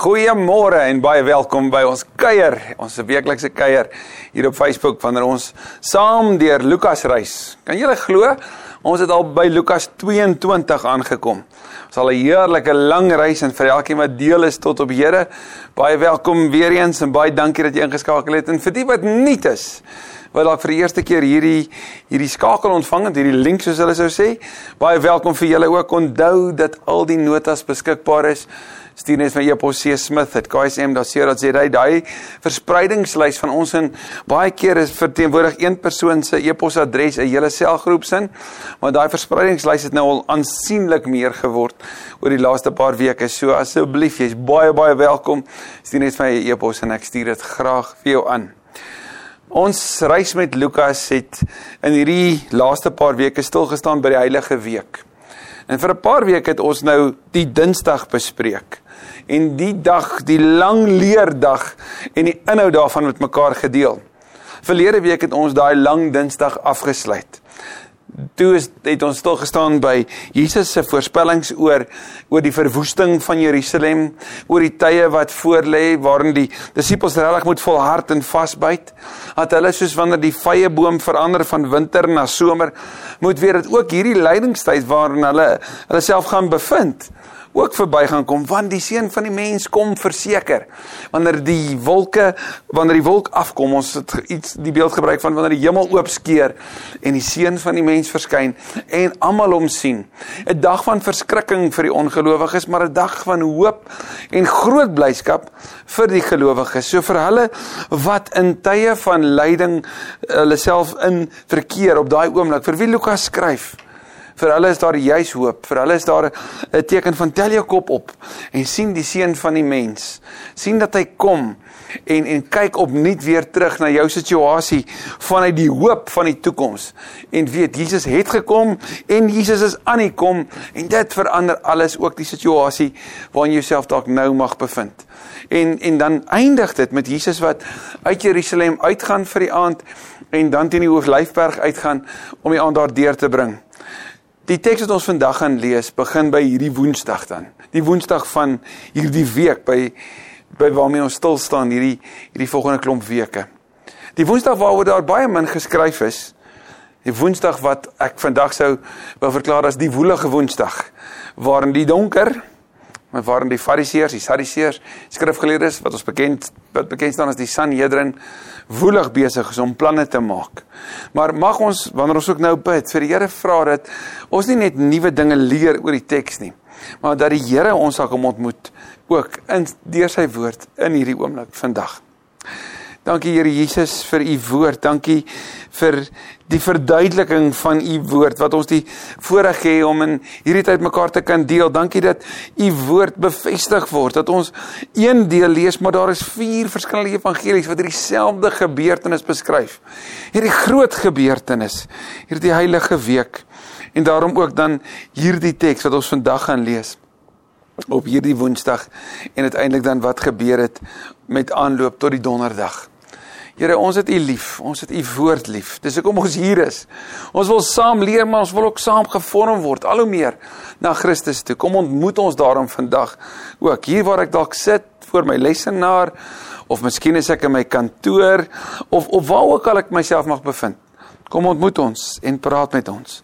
Goeiemôre en baie welkom by ons kuier, ons weeklikse kuier hier op Facebook wanneer ons saam deur Lukas reis. Kan julle glo? Ons het al by Lukas 22 aangekom. Ons al 'n heerlike lang reis en vir elkeen wat deel is tot op Here, baie welkom weer eens en baie dankie dat jy ingeskakel het. En vir die wat nuut is, wat dalk vir die eerste keer hierdie hierdie skakel ontvang het, hierdie link soos hulle sou sê, baie welkom vir julle ook. Onthou dat al die notas beskikbaar is stuur net vir e-pos C Smith at ksm.co.za daai verspreidingslys van ons in baie keer is verteenwoordig een persoon se e-posadres 'n hele selgroep sin maar daai verspreidingslys het nou al aansienlik meer geword oor die laaste paar weke. So asseblief jy's baie baie welkom. Stuur net vir my e-pos en ek stuur dit graag vir jou aan. Ons reis met Lukas het in hierdie laaste paar weke stil gestaan by die Heilige Week. En vir 'n paar weke het ons nou die Dinsdag bespreek en die dag, die lang leerdag en die inhoud daarvan met mekaar gedeel. Verlede week het ons daai lang Dinsdag afgesluit. Toe is, het ons stil gestaan by Jesus se voorspellings oor oor die verwoesting van Jerusalem, oor die tye wat voorlê waarin die disippels regtig moet volhard en vasbyt. Dat hulle soos wanneer die vye boom verander van winter na somer, moet weet dat ook hierdie lydingstyd waarin hulle hulle self gaan bevind ook verby gaan kom want die seun van die mens kom verseker. Wanneer die wolke wanneer die wolk afkom ons het iets die beeld gebruik van wanneer die hemel oopskeer en die seun van die mens verskyn en almal hom sien. 'n dag van verskrikking vir die ongelowiges maar 'n dag van hoop en groot blydskap vir die gelowiges. So vir hulle wat in tye van lyding hulle self in verkeer op daai oomblik vir wie Lukas skryf Vir hulle is daar juis hoop. Vir hulle is daar 'n teken van tel jou kop op en sien die seun van die mens. sien dat hy kom en en kyk opnuut weer terug na jou situasie vanuit die hoop van die toekoms en weet Jesus het gekom en Jesus is aan die kom en dit verander alles ook die situasie waarin jy jouself dalk nou mag bevind. En en dan eindig dit met Jesus wat uit Jerusalem uitgaan vir die aand en dan teen die Olyfberg uitgaan om die aand daar deur te bring. Die teks wat ons vandag gaan lees, begin by hierdie Woensdag dan. Die Woensdag van hierdie week by by waarmee ons stil staan hierdie hierdie volgende klomp weke. Die Woensdag waaroor daar baie min geskryf is. Die Woensdag wat ek vandag sou wou verklaar as die woelige Woensdag, waarin die donker maar waarin die Fariseërs, die Sadduseërs, skrifgeleerdes wat ons bekend wat bekend staan as die Sanhedrin woelig besig is om planne te maak. Maar mag ons wanneer ons ook nou bid vir die Here vra dat ons nie net nuwe dinge leer oor die teks nie, maar dat die Here ons sal kom ontmoet ook in deur sy woord in hierdie oomblik vandag. Dankie Here Jesus vir u woord. Dankie vir die verduideliking van u woord wat ons die voorreg het om in hierdie tyd mekaar te kan deel. Dankie dat u woord bevestig word. Dat ons een deel lees, maar daar is vier verskillende evangelies wat dieselfde gebeurtenis beskryf. Hierdie groot gebeurtenis, hierdie heilige week. En daarom ook dan hierdie teks wat ons vandag gaan lees op hierdie Woensdag en uiteindelik dan wat gebeur het met aanloop tot die Donderdag. Here, ons het U lief. Ons het U woord lief. Dis hoekom ons hier is. Ons wil saam leer, maar ons wil ook saam gevorm word al hoe meer na Christus toe. Kom ontmoet ons daarom vandag ook hier waar ek dalk sit voor my lesenaar of miskien is ek in my kantoor of of waar ook al ek myself mag bevind. Kom ontmoet ons en praat met ons.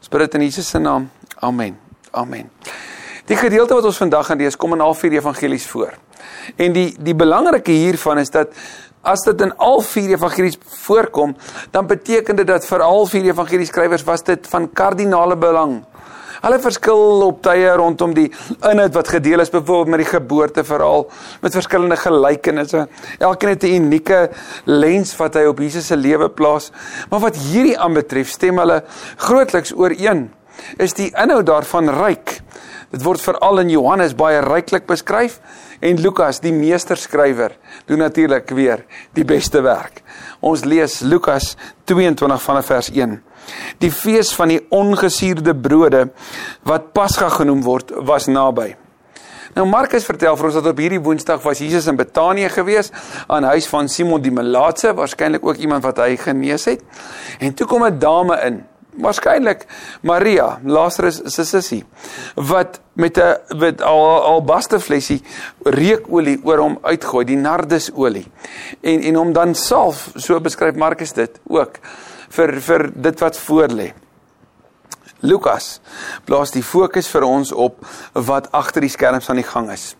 Ons bid dit in Jesus se naam. Amen. Amen. Die gedeelte wat ons vandag gaan lees kom in al vier evangelies voor. En die die belangrike hiervan is dat as dit in al vier evangelies voorkom, dan beteken dit dat vir al vier evangelieskrywers was dit van kardinale belang. Hulle verskil op tye rondom die inhoud wat gedeel is byvoorbeeld met die geboorteverhaal met verskillende gelykenisse. Elkeen het 'n unieke lens wat hy op Jesus se lewe plaas. Maar wat hierdie aanbetref, stem hulle grootliks ooreen. Is die inhoud daarvan ryk? Dit word veral in Johannes baie ryklik beskryf en Lukas, die meesterskrywer, doen natuurlik weer die beste werk. Ons lees Lukas 22 vanaf vers 1. Die fees van die ongesuurde brode wat Pasga genoem word, was naby. Nou Markus vertel vir ons dat op hierdie Woensdag was Jesus in Betanië gewees aan huis van Simon die Melaatse, waarskynlik ook iemand wat hy genees het. En toe kom 'n dame in waarskynlik Maria, Lazarus se sussie, wat met 'n met al albaste flesie reukolie oor hom uitgooi, die nardusolie. En en hom dan salf, so beskryf Markus dit ook vir vir dit wat voor lê. Lukas plaas die fokus vir ons op wat agter die skerms aan die gang is.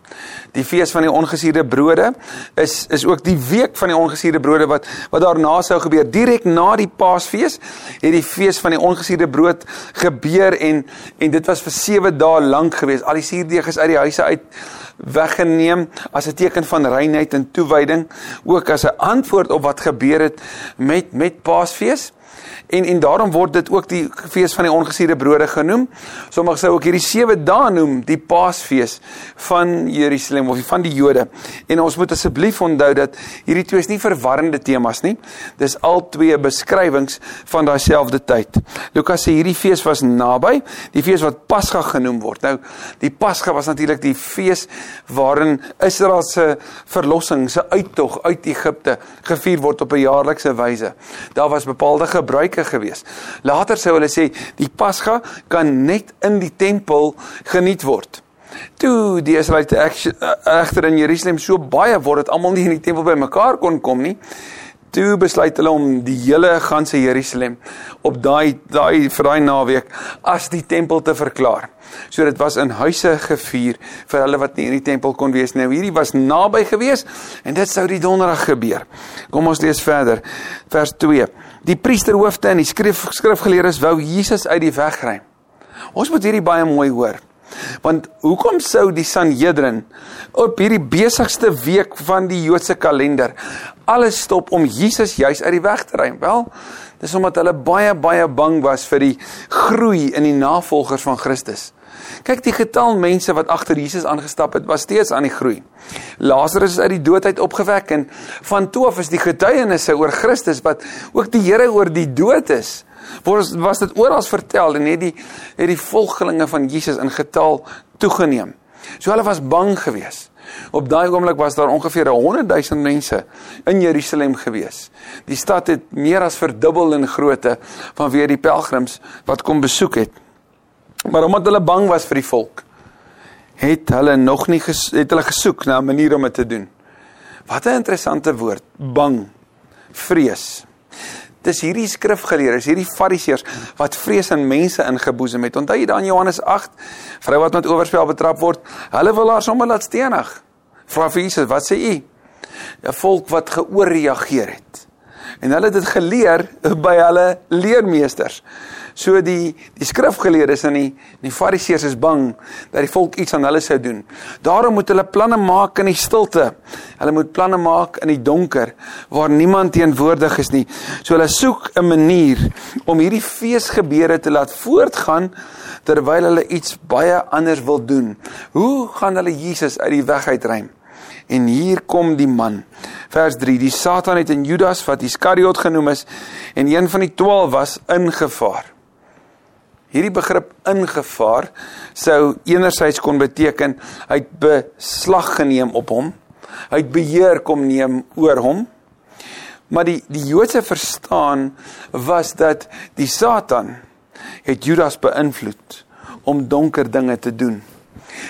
Die fees van die ongesuurde brode is is ook die week van die ongesuurde brode wat wat daarna sou gebeur. Direk na die Paasfees het die fees van die ongesuurde brood gebeur en en dit was vir 7 dae lank gewees. Al die suurdeeg is uit die huise uit weggeneem as 'n teken van reinheid en toewyding, ook as 'n antwoord op wat gebeur het met met Paasfees. En en daarom word dit ook die fees van die ongesuurde brode genoem. Sommige sou ook hierdie 7 dae noem die Paasfees van Jerusalem of van die Jode. En ons moet asseblief onthou dat hierdie twee is nie verwarrende temas nie. Dis al twee beskrywings van daai selfde tyd. Lukas sê hierdie fees was naby, die fees wat Pasga genoem word. Nou, die Pasga was natuurlik die fees waarin Israel se verlossing, se uittog uit Egipte gevier word op 'n jaarlikse wyse. Daar was bepaalde gebruike gebruike gewees. Later sou hulle sê die Pasga kan net in die tempel geniet word. Toe die Israeliete egter in Jerusalem so baie word dat almal nie in die tempel bymekaar kon kom nie, toe besluit hulle om die hele ganse Jerusalem op daai daai vir daai naweek as die tempel te verklaar. So dit was in huise gevier vir hulle wat nie in die tempel kon wees nie. Nou hierdie was naby gewees en dit sou die donderdag gebeur. Kom ons lees verder. Vers 2. Die priesterhoofde en die skrif skrifgeleerdes wou Jesus uit die weg ry. Ons moet hierdie baie mooi hoor. Want hoekom sou die Sanhedrin op hierdie besigste week van die Joodse kalender alles stop om Jesus juis uit die weg te ry? Wel, dis omdat hulle baie baie bang was vir die groei in die navolgers van Christus. Kyk, die getal mense wat agter Jesus aangestap het, was steeds aan die groei. Lazarus is uit die dood uit opgewek en van toe af is die getuienisse oor Christus wat ook die Here oor die dood is. Was was dit oral vertel en het die het die volgelinge van Jesus in getal toegeneem. So hulle was bang geweest. Op daai oomblik was daar ongeveer 100 000 mense in Jerusalem gewees. Die stad het meer as verdubbel in grootte vanweer die pelgrims wat kom besoek het. Maar omdat hulle bang was vir die volk, het hulle nog nie ges, het hulle gesoek na 'n manier om dit te doen. Wat 'n interessante woord, bang, vrees. Dis hierdie skrifgeleerdes, hierdie fariseërs wat vrees in mense ingeboesem het. Onthou jy dan Johannes 8, vrou wat met oorspel betrap word, hulle wil haar sommer laat stenig. Vra vir Jesus, wat sê u? 'n Volk wat geoorreageer het. En hulle het dit geleer by hulle leermeesters. So die die skrifgeleerdes en die die fariseërs is bang dat die volk iets aan hulle sou doen. Daarom moet hulle planne maak in die stilte. Hulle moet planne maak in die donker waar niemand teenwoordig is nie. So hulle soek 'n manier om hierdie feesgebeure te laat voortgaan terwyl hulle iets baie anders wil doen. Hoe gaan hulle Jesus uit die weg uitruim? En hier kom die man. Vers 3: Die Satan het in Judas wat Iskariot genoem is en een van die 12 was ingevaar. Hierdie begrip ingevaar sou enerzijds kon beteken hy het beslag geneem op hom. Hy het beheer kom neem oor hom. Maar die die Joodse verstaan was dat die Satan het Judas beïnvloed om donker dinge te doen.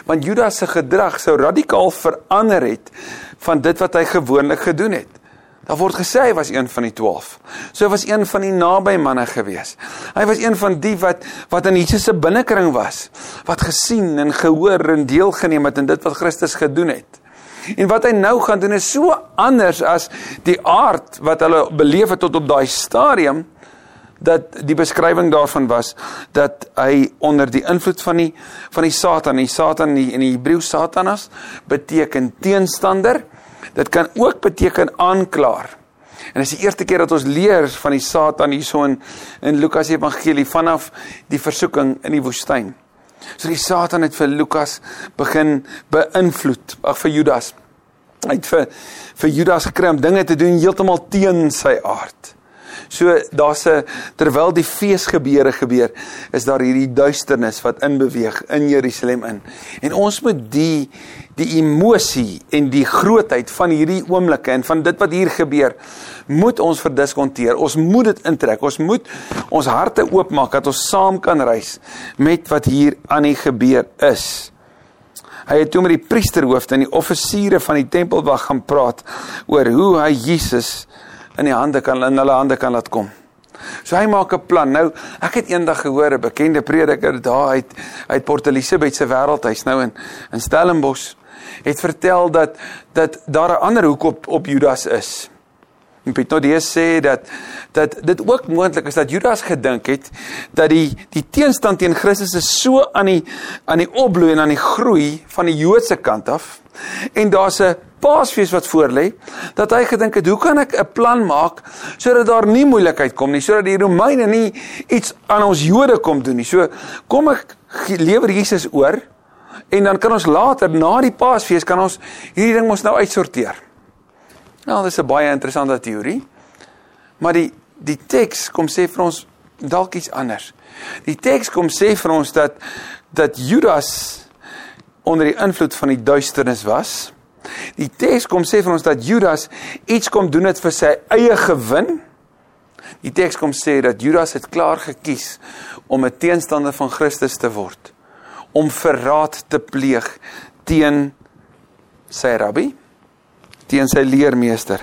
Want Judas se gedrag sou radikaal verander het van dit wat hy gewoonlik gedoen het. Daar word gesê hy was een van die 12. So hy was een van die naby manne gewees. Hy was een van die wat wat in Jesus se binnekring was, wat gesien en gehoor en deelgeneem het aan dit wat Christus gedoen het. En wat hy nou gaan doen is so anders as die aard wat hulle beleef het tot op daai stadium dat die beskrywing daarvan was dat hy onder die invloed van die van die Satan, die Satan in die Hebreë Satanas beteken teenstander Dit kan ook beteken aanklaer. En dis die eerste keer dat ons leer van die Satan hierso in in Lukas Evangelie vanaf die versoeking in die woestyn. So die Satan het vir Lukas begin beïnvloed, ag vir Judas. Hy het vir vir Judas gekry om dinge te doen heeltemal teen sy aard. So daar's 'n terwyl die fees gebeure gebeur, is daar hierdie duisternis wat inbeweeg in Jerusalem in. En ons moet die die emosie en die grootheid van hierdie oomblikke en van dit wat hier gebeur, moet ons verdiskonteer. Ons moet dit intrek. Ons moet ons harte oopmaak dat ons saam kan reis met wat hier aan die gebeur is. Hy het toe met die priesterhoofde en die offisiere van die tempelwag gaan praat oor hoe hy Jesus in die hande kan in hulle hande kan laat kom. So hy maak 'n plan. Nou, ek het eendag gehoor 'n bekende prediker daar uit uit Port Elizabeth se wêreldhuis nou in in Stellenbosch het vertel dat dat daar 'n ander hoek op op Judas is. En Petodeus sê dat dat dit ook moontlik is dat Judas gedink het dat die die teenstand teen Christus is so aan die aan die opbloei en aan die groei van die Joodse kant af en daar's 'n Paasfees wat voorlê dat hy gedink het hoe kan ek 'n plan maak sodat daar nie moeilikheid kom nie sodat die Romeine nie iets aan ons Jode kom doen nie. So kom ek lewer Jesus oor en dan kan ons later na die Paasfees kan ons hierdie ding mos nou uitsorteer. Nou, dis 'n baie interessante teorie. Maar die die teks kom sê vir ons dalk iets anders. Die teks kom sê vir ons dat dat Judas onder die invloed van die duisternis was. Die teks kom sê vir ons dat Judas iets kom doen het vir sy eie gewin. Die teks kom sê dat Judas het klaar gekies om 'n teenstander van Christus te word, om verraad te pleeg teen sy rabbi teen sy leermeester.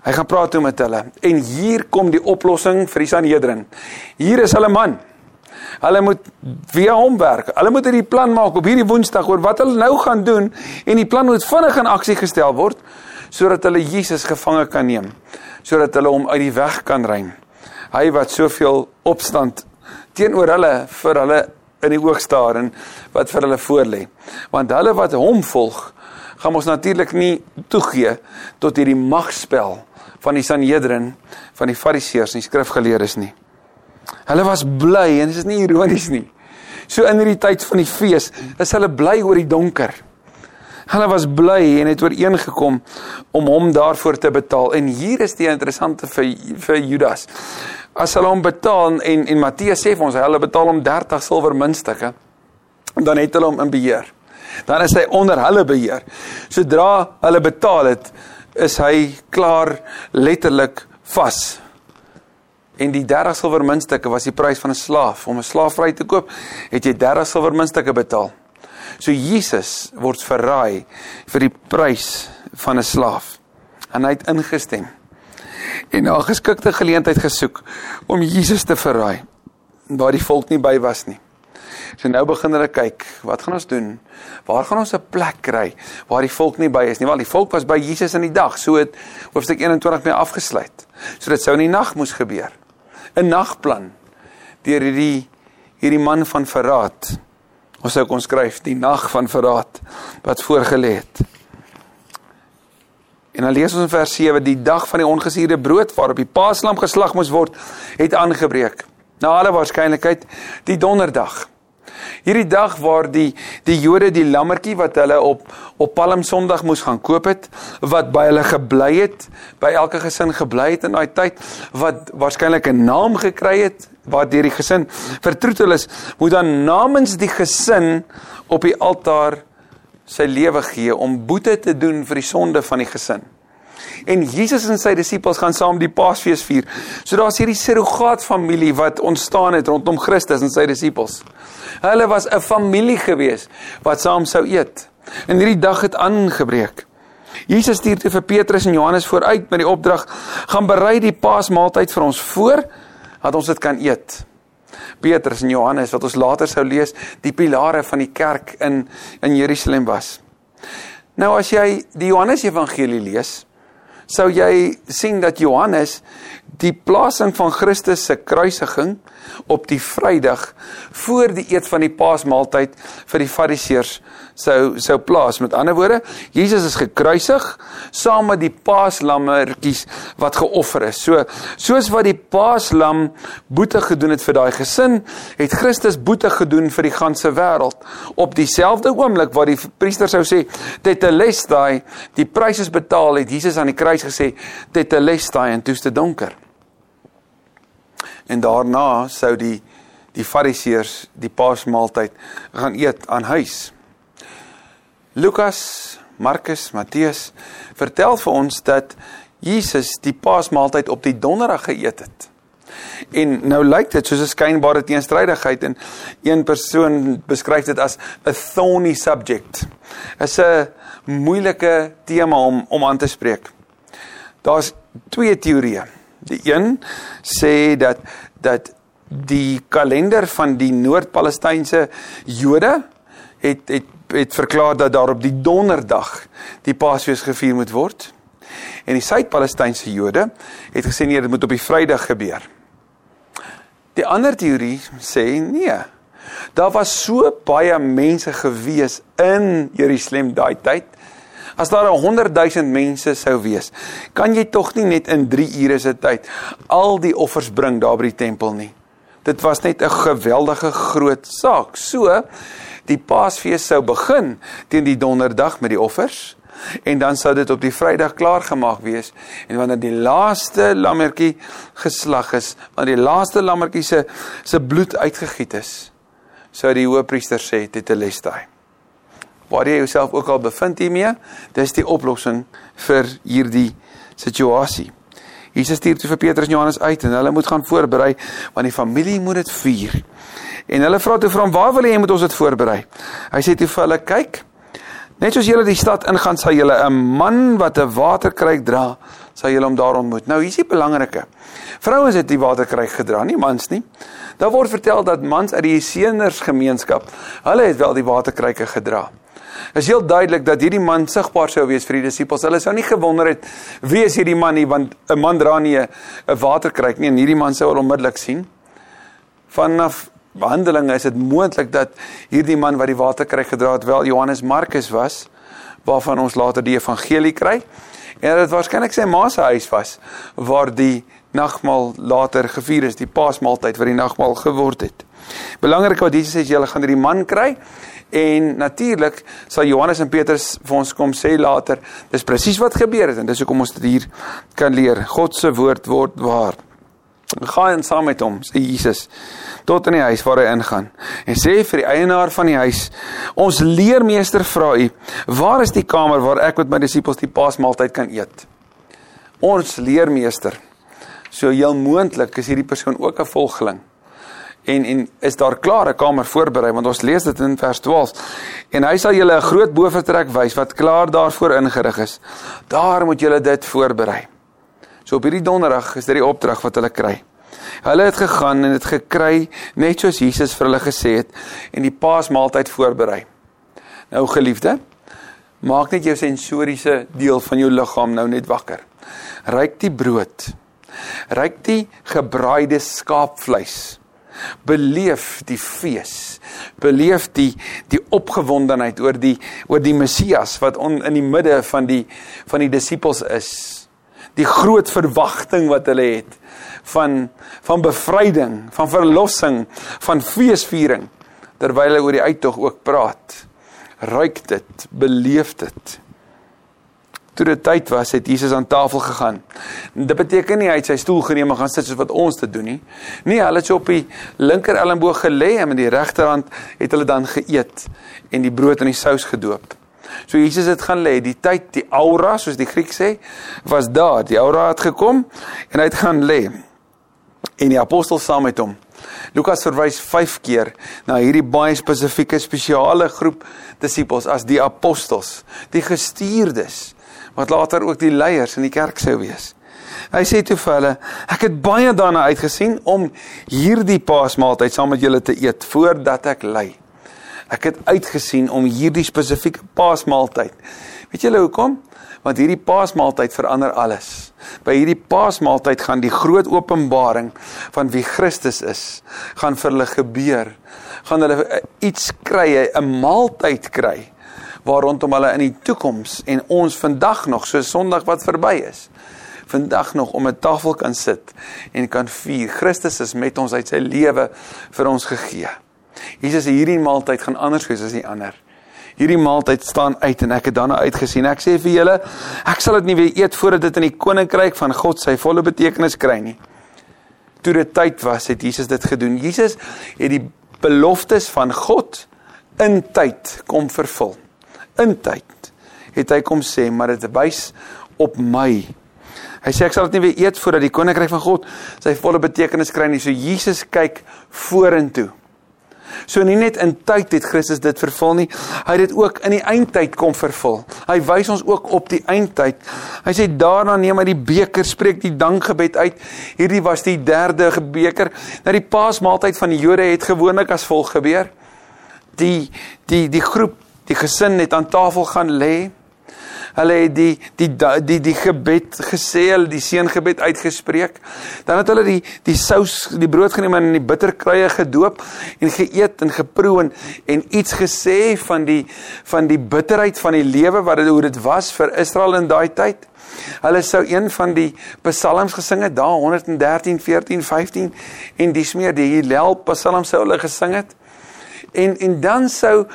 Hy gaan praat toe met hulle en hier kom die oplossing vir die Sanhedrin. Hier is hulle man. Hulle moet via hom werk. Hulle moet hierdie plan maak op hierdie Woensdag oor wat hulle nou gaan doen en die plan moet vinnig in aksie gestel word sodat hulle Jesus gevange kan neem, sodat hulle hom uit die weg kan ruim. Hy wat soveel opstand teenoor hulle vir hulle in die oog staar en wat vir hulle voorlê. Want hulle wat hom volg, gaan ons natuurlik nie toegee tot hierdie magspel van die Sanhedrin, van die Fariseërs en die skrifgeleerdes nie. Hulle was bly en dit is nie ironies nie. So in hierdie tyd van die fees is hulle bly oor die donker. Hulle was bly en het ooreengekom om hom daarvoor te betaal. En hier is die interessante vir vir Judas. As hulle hom betaal en en Matteus sê vir ons hulle betaal hom 30 silwer muntstukke, dan het hulle hom in beheer dan is hy onder hulle beheer. Sodra hulle betaal het, is hy klaar letterlik vas. En die 30 silwer muntstukke was die prys van 'n slaaf. Om 'n slaaf vry te koop, het jy 30 silwer muntstukke betaal. So Jesus word verraai vir die prys van 'n slaaf. En hy het ingestem. En na geskikte geleentheid gesoek om Jesus te verraai waar die volk nie by was nie. So nou begin hulle kyk, wat gaan ons doen? Waar gaan ons 'n plek kry waar die volk nie by is nie? Want die volk was by Jesus in die dag, so het hoofstuk 21 mee afgesluit. So dit sou in die nag moes gebeur. 'n Nagplan deur hierdie hierdie man van verraad. Ons sou kon skryf die nag van verraad wat voorgelê het. En dan lees ons in vers 7 die dag van die ongesuurde brood waarop die paaslam geslag moes word het aangebreek. Na alle waarskynlikheid die donderdag. Hierdie dag waar die die Jode die lammetjie wat hulle op op Palm Sondag moes gaan koop het, wat by hulle gebly het, by elke gesin gebly het in daai tyd, wat waarskynlik 'n naam gekry het wat deur die gesin vertroetel is, moet dan namens die gesin op die altaar sy lewe gee om boete te doen vir die sonde van die gesin. En Jesus en sy disippels gaan saam die Paasfees vier. So daar's hierdie surrogaatfamilie wat ontstaan het rondom Christus en sy disippels. Hulle was 'n familie gewees wat saam sou eet. En hierdie dag het aangebreek. Jesus stuur toe vir Petrus en Johannes vooruit met die opdrag: "Gaan berei die Paasmaaltyd vir ons voor, dat ons dit kan eet." Petrus en Johannes wat ons later sou lees, die pilare van die kerk in in Jerusalem was. Nou as jy die Johannes Evangelie lees, sou jy sien dat Johannes die plasing van Christus se kruisiging op die Vrydag voor die eet van die Paasmaaltyd vir die Fariseërs sou sou plaas. Met ander woorde, Jesus is gekruisig saam met die paaslammetjies wat geoffer is. So soos wat die paaslam boete gedoen het vir daai gesin, het Christus boete gedoen vir die ganse wêreld. Op dieselfde oomblik waar die priester sou sê tetelestai, die prys is betaal, het Jesus aan die kruis gesê tetelestai en toeste donker. En daarna sou die die fariseërs die paasmaaltyd gaan eet aan huis. Lukas, Markus, Matteus vertel vir ons dat Jesus die paasmaaltyd op die donderdag geëet het. En nou lyk dit soos 'n skynbare teenstrydigheid en een persoon beskryf dit as a thorny subject. Is 'n moeilike tema om om aan te spreek. Daar's twee teorieë. Die een sê dat dat die kalender van die Noord-Palestynse Jode het het het verklaar dat daar op die donderdag die Paasfees gevier moet word. En die Suid-Palestynse Jode het gesê nee, dit moet op die Vrydag gebeur. Die ander teorie sê nee. Daar was so baie mense gewees in Jerusalem daai tyd As daar 100 000 mense sou wees, kan jy tog nie net in 3 ure se tyd al die offers bring daar by die tempel nie. Dit was net 'n geweldige groot saak. So die Paasfees sou begin teen die donderdag met die offers en dan sou dit op die Vrydag klaar gemaak wees en wanneer die laaste lammetjie geslag is, wanneer die laaste lammetjie se se bloed uitgegiet is, sou die hoëpriester sê dit te lesdaai waar jy jouself ook al bevind hiermee, dis die oplossing vir hierdie situasie. Jesus stuur toe vir Petrus en Johannes uit en hulle moet gaan voorberei want die familie moet dit vier. En hulle vra toe vir hom, "Waar wil jy moet ons dit voorberei?" Hy sê toe vir hulle, "Kyk, net soos julle die stad ingaan, sal julle 'n man wat 'n waterkruik dra, sal julle hom daar ontmoet." Nou, hier is die belangrike. Vrouens het die waterkruik gedra, nie mans nie. Daar word vertel dat mans uit die Esseners gemeenskap, hulle het wel die waterkruike gedra is heel duidelik dat hierdie man sigbaar sou wees vir die disippels. Hulle sou nie gewonder het wie is hierdie man nie want 'n man dra nie 'n waterkruik nie en hierdie man sou onmiddellik sien. Vanaf Handelinge is dit moontlik dat hierdie man wat die waterkruik gedra het wel Johannes Markus was waarvan ons later die evangelie kry. En dit waarskynlik sy ma se huis was waar die nagmaal later gevier is, die Paasmaaltyd wat die nagmaal geword het. Belangrik wat Jesus sê, julle gaan hierdie man kry En natuurlik sal Johannes en Petrus vir ons kom sê later, dis presies wat gebeur het en dis hoekom ons dit hier kan leer. God se woord word waar. Gaan saam met hom, sê Jesus, tot in die huis waar hy ingaan. En sê vir die eienaar van die huis, ons leermeester vra u, waar is die kamer waar ek met my disippels die Paasmaaltyd kan eet? Ons leermeester. So heel moontlik is hierdie persoon ook 'n volgeling en en is daar klare kamer voorberei? Want ons lees dit in vers 12 en hy sal julle 'n groot bovertrek wys wat klaar daarvoor ingerig is. Daar moet julle dit voorberei. So op hierdie donderdag is dit die opdrag wat hulle kry. Hulle het gegaan en dit gekry net soos Jesus vir hulle gesê het en die paasmaaltyd voorberei. Nou geliefde maak net jou sensoriese deel van jou liggaam nou net wakker. Ryk die brood. Ryk die gebraaide skaapvleis beleef die fees. Beleef die die opgewondenheid oor die oor die Messias wat on, in die midde van die van die disippels is. Die groot verwagting wat hulle het van van bevryding van verlossing van feesviering terwyl hulle oor die uittog ook praat. Ruik dit beleef dit toe dit tyd was, het Jesus aan tafel gegaan. Dit beteken nie hy het sy stoel geneem en gaan sit soos wat ons dit doen nie. Nee, hulle het so op die linker elmboog gelê en met die regterhand het hulle dan geëet en die brood in die sous gedoop. So Jesus het gaan lê, die tyd, die aura, soos die Griek sê, was daar. Die aura het gekom en hy het gaan lê. En die apostels saam met hom. Lukas verwys 5 keer na hierdie baie spesifieke spesiale groep disippels as die apostels, die gestuurdes wat later ook die leiers in die kerk sou wees. Hy sê toe vir hulle: "Ek het baie daarna uitgesien om hierdie Paasmaaltyd saam met julle te eet voordat ek ly. Ek het uitgesien om hierdie spesifieke Paasmaaltyd. Weet julle hoekom? Want hierdie Paasmaaltyd verander alles. By hierdie Paasmaaltyd gaan die groot openbaring van wie Christus is, gaan vir hulle gebeur. Gaan hulle iets kry, 'n maaltyd kry waar rondom hulle in die toekoms en ons vandag nog so Sondag wat verby is vandag nog om 'n tafel kan sit en kan vier. Christus is met ons uit sy lewe vir ons gegee. Jesus hierdie maaltyd gaan anders wees as die ander. Hierdie maaltyd staan uit en ek het daarna uitgesien. Ek sê vir julle, ek sal dit nie weer eet voordat dit in die koninkryk van God sy volle betekenis kry nie. Toe dit tyd was, het Jesus dit gedoen. Jesus het die beloftes van God in tyd kom vervul. In tyd het hy kom sê, maar dit wys op my Hy sê ek sal dit nie weer eet voordat die koninkryk van God sy volle betekenis kry nie. So Jesus kyk vorentoe. So nie net in tyd het Christus dit vervul nie, hy het dit ook in die eindtyd kom vervul. Hy wys ons ook op die eindtyd. Hy sê daarna neem hy die beker, spreek die dankgebed uit. Hierdie was die derde beker. Nou die Paasmaaltyd van die Jode het gewoonlik as volg gebeur. Die die die groep, die gesin het aan tafel gaan lê Hulle het die die die die gebed gesê, die seëngebed uitgespreek. Dan het hulle die die sous, die brood geneem en in die bitterkruie gedoop en geëet en geproe en, en iets gesê van die van die bitterheid van die lewe wat dit hoe dit was vir Israel in daai tyd. Hulle sou een van die psalms gesing het, daar 113, 14, 15 en dis meer die Hillel psalm sou hulle gesing het. En en dan sou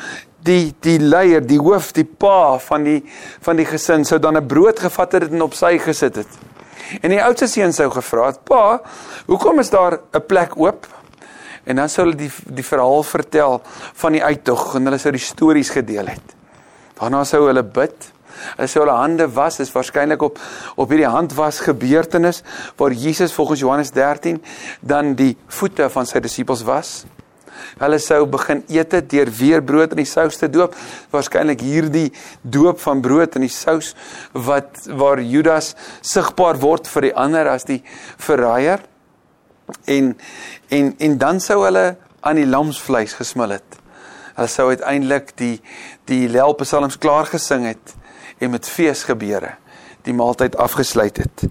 die die leier, die hoof, die pa van die van die gesin sou dan 'n brood gevat het en op sy gesit het. En die oudste seun sou gevra het: "Pa, hoekom is daar 'n plek oop?" En dan sou hulle die die verhaal vertel van die uittog en hulle sou die stories gedeel het. Daarna sou hulle bid. Hulle sou hulle hande was, is waarskynlik op op hierdie handwas gebeurtenis waar Jesus volgens Johannes 13 dan die voete van sy disippels was. Hulle sou begin eet het deur weer brood in die sous te doop. Waarskynlik hierdie doop van brood in die sous wat waar Judas sigbaar word vir die ander as die verraaier. En en en dan sou hulle aan die lamsvleis gesmil het. Hulle sou uiteindelik die die lelpsalms klaar gesing het en met fees gebeure die maaltyd afgesluit het.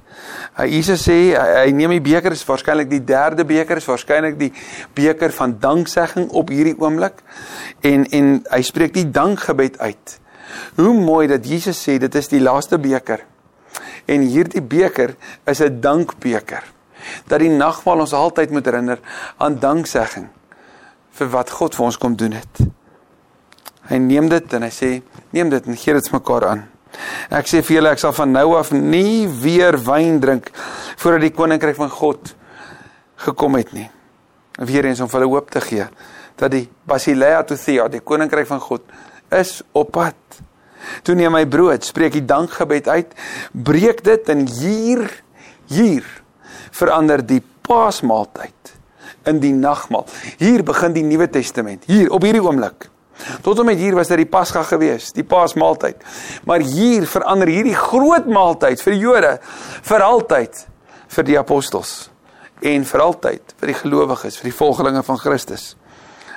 Hy Jesus sê hy, hy neem die beker is waarskynlik die derde beker is waarskynlik die beker van danksegging op hierdie oomblik en en hy spreek die dankgebed uit. Hoe mooi dat Jesus sê dit is die laaste beker. En hierdie beker is 'n dankbeker. Dat die nagmaal ons altyd moet herinner aan danksegging vir wat God vir ons kom doen het. Hy neem dit en hy sê neem dit en gee dit mekaar aan. Ek sê vir julle ek sal van nou af nie weer wyn drink voordat die koninkryk van God gekom het nie. Weer eens om hulle hoop te gee dat die Basilea Tothea, die koninkryk van God is op pad. Toe neem hy brood, spreek die dankgebed uit, breek dit en hier hier verander die Paasmaaltyd in die nagmaal. Hier begin die Nuwe Testament. Hier op hierdie oomblik. Tot en met hier was dit die Pasga gewees, die Paasmaaltyd. Maar hier verander hierdie groot maaltyd vir die Jode vir altyd vir die apostels en vir altyd vir die gelowiges, vir die volgelinge van Christus.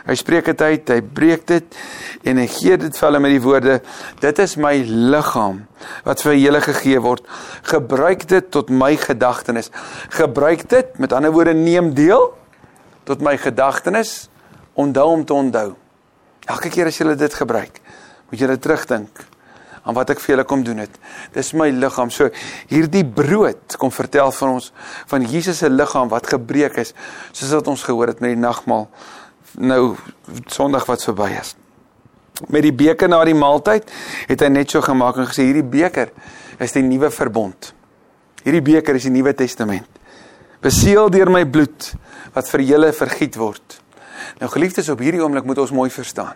Hy spreek dit uit, hy breek dit en hy gee dit vir hulle met die woorde: "Dit is my liggaam wat vir julle gegee word. Gebruik dit tot my gedagtenis. Gebruik dit, met ander woorde, neem deel tot my gedagtenis. Onthou om te onthou." Elke keer as jy dit gebruik, moet dit terugdink aan wat ek vir julle kom doen het. Dis my liggaam. So hierdie brood kom vertel van ons van Jesus se liggaam wat gebreek is, soos wat ons gehoor het met die nagmaal nou Sondag wat verby is. Met die beker na die maaltyd het hy net so gemaak en gesê hierdie beker is die nuwe verbond. Hierdie beker is die Nuwe Testament. Beseël deur my bloed wat vir julle vergiet word. Nou geliefdes, op hierdie oomblik moet ons mooi verstaan.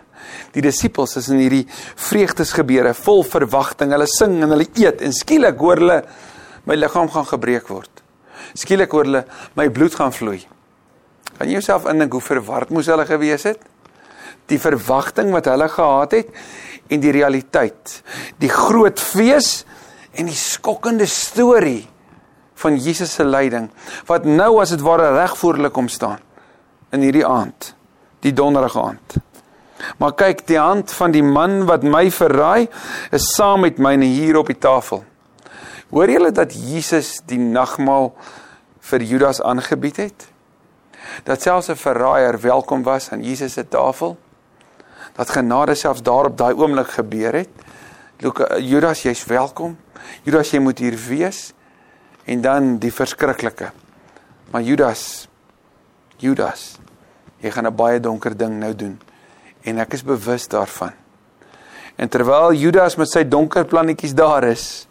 Die disippels is in hierdie vreugdesgebeure vol verwagting. Hulle sing en hulle eet en skielik hoor hulle my liggaam gaan gebreek word. Skielik hoor hulle my bloed gaan vloei. Kan jy jouself indink hoe verward moes hulle gewees het? Die verwagting wat hulle gehad het en die realiteit. Die groot fees en die skokkende storie van Jesus se lyding wat nou as dit ware reg voor hulle kom staan in hierdie aand die donderige aand. Maar kyk, die hand van die man wat my verraai is saam met myne hier op die tafel. Hoor julle dat Jesus die nagmaal vir Judas aangebied het? Dat selfs 'n verraaier welkom was aan Jesus se tafel? dat genade selfs daar op daai oomblik gebeur het. Lukas Judas, jy's welkom. Judas, jy moet hier wees. En dan die verskriklike. Maar Judas Judas, jy gaan 'n baie donker ding nou doen en ek is bewus daarvan. En terwyl Judas met sy donker plannetjies daar is,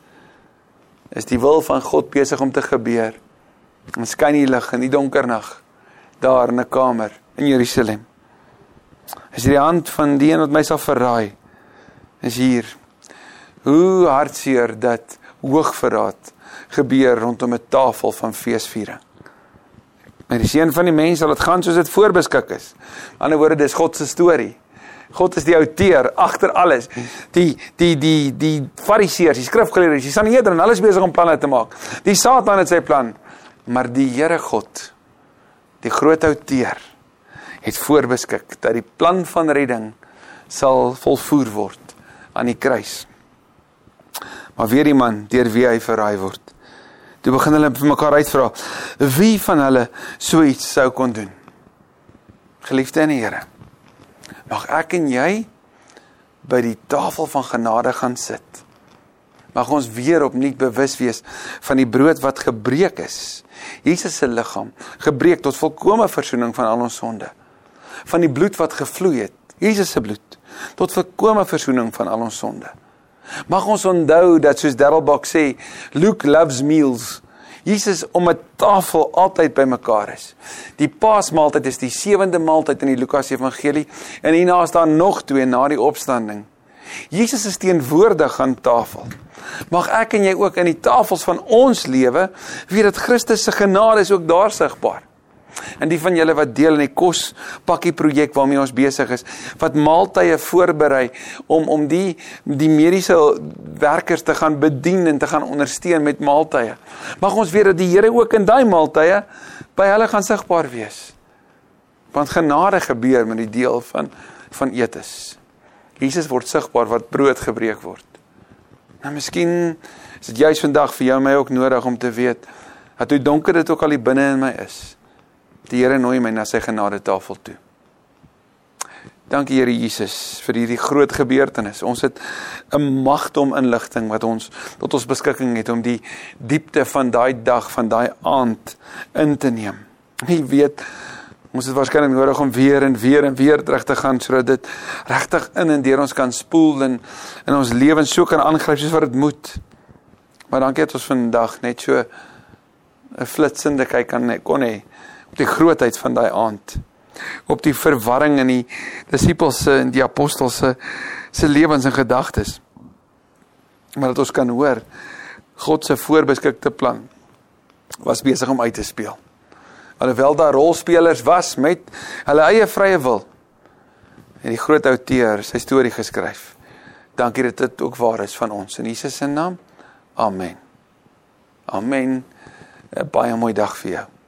is die wil van God besig om te gebeur. En skyn die lig in die donker nag daar in 'n kamer in Jerusalem. Is die hand van die een wat my sal verraai is hier. Hoe hartseer dat hoogverraad gebeur rondom 'n tafel van feesviering. Maar die seun van die mens sal dit gaan soos dit voorbeskik is. Aan die ander woorde dis God se storie. God is die outeur agter alles. Die die die die fariseërs, die skrifgeleerdes, die Sanhedrin, hulle is besig om planne te maak. Die Satan het sy plan, maar die Here God, die groot outeur, het voorbeskik dat die plan van redding sal volvoer word aan die kruis. Maar weer die man deur wie hy verraai word. Toe begin hulle vir mekaar uitvra wie van hulle so iets sou kon doen. Geliefde in die Here, mag ek en jy by die tafel van genade gaan sit. Mag ons weer opnuut bewus wees van die brood wat gebreek is. Jesus se liggaam gebreek tot volkomme verzoening van al ons sonde. Van die bloed wat gevloei het, Jesus se bloed, tot volkomme verzoening van al ons sonde. Mag ons onthou dat soos Darrelbach sê, Luke loves meals. Jesus om 'n tafel altyd bymekaar is. Die Paasmaaltyd is die sewende maaltyd in die Lukas Evangelie en hierna is daar nog twee na die opstanding. Jesus is teenwoordig aan tafel. Mag ek en jy ook in die tafels van ons lewe weet dat Christus se genade is ook daar sigbaar. En die van julle wat deel in die kospakkie projek waarmee ons besig is, wat maaltye voorberei om om die die mediese werkers te gaan bedien en te gaan ondersteun met maaltye. Mag ons weet dat die Here ook in daai maaltye by hulle gaan sigbaar wees. Want genade gebeur met die deel van van etes. Jesus word sigbaar wat brood gebreek word. Nou miskien is dit juis vandag vir jou en my ook nodig om te weet dat hoe donker dit ook al hier binne in my is Die Here nooi my na sy genade tafel toe. Dankie Here Jesus vir hierdie groot gebeurtenis. Ons het 'n magtom inligting wat ons tot ons beskikking het om die diepte van daai dag, van daai aand in te neem. Jy weet, ons het waarskynlik nodig om weer en weer en weer terug te gaan sodat dit regtig in en deur ons kan spoel en in ons lewens so kan aangryp soos wat dit moet. Maar dankie dat ons vandag net so 'n flitsende kyk kan kon hê op die grootheid van daai aand. Op die verwarring in die disippels se en die apostels se se lewens en gedagtes. Maar dat ons kan hoor God se voorbeskikte plan was besig om uit te speel. Alhoewel daar rolspelers was met hulle eie vrye wil. En die groot outeur sy storie geskryf. Dankie dat dit ook waar is van ons. In Jesus se naam. Amen. Amen. 'n baie mooi dag vir jou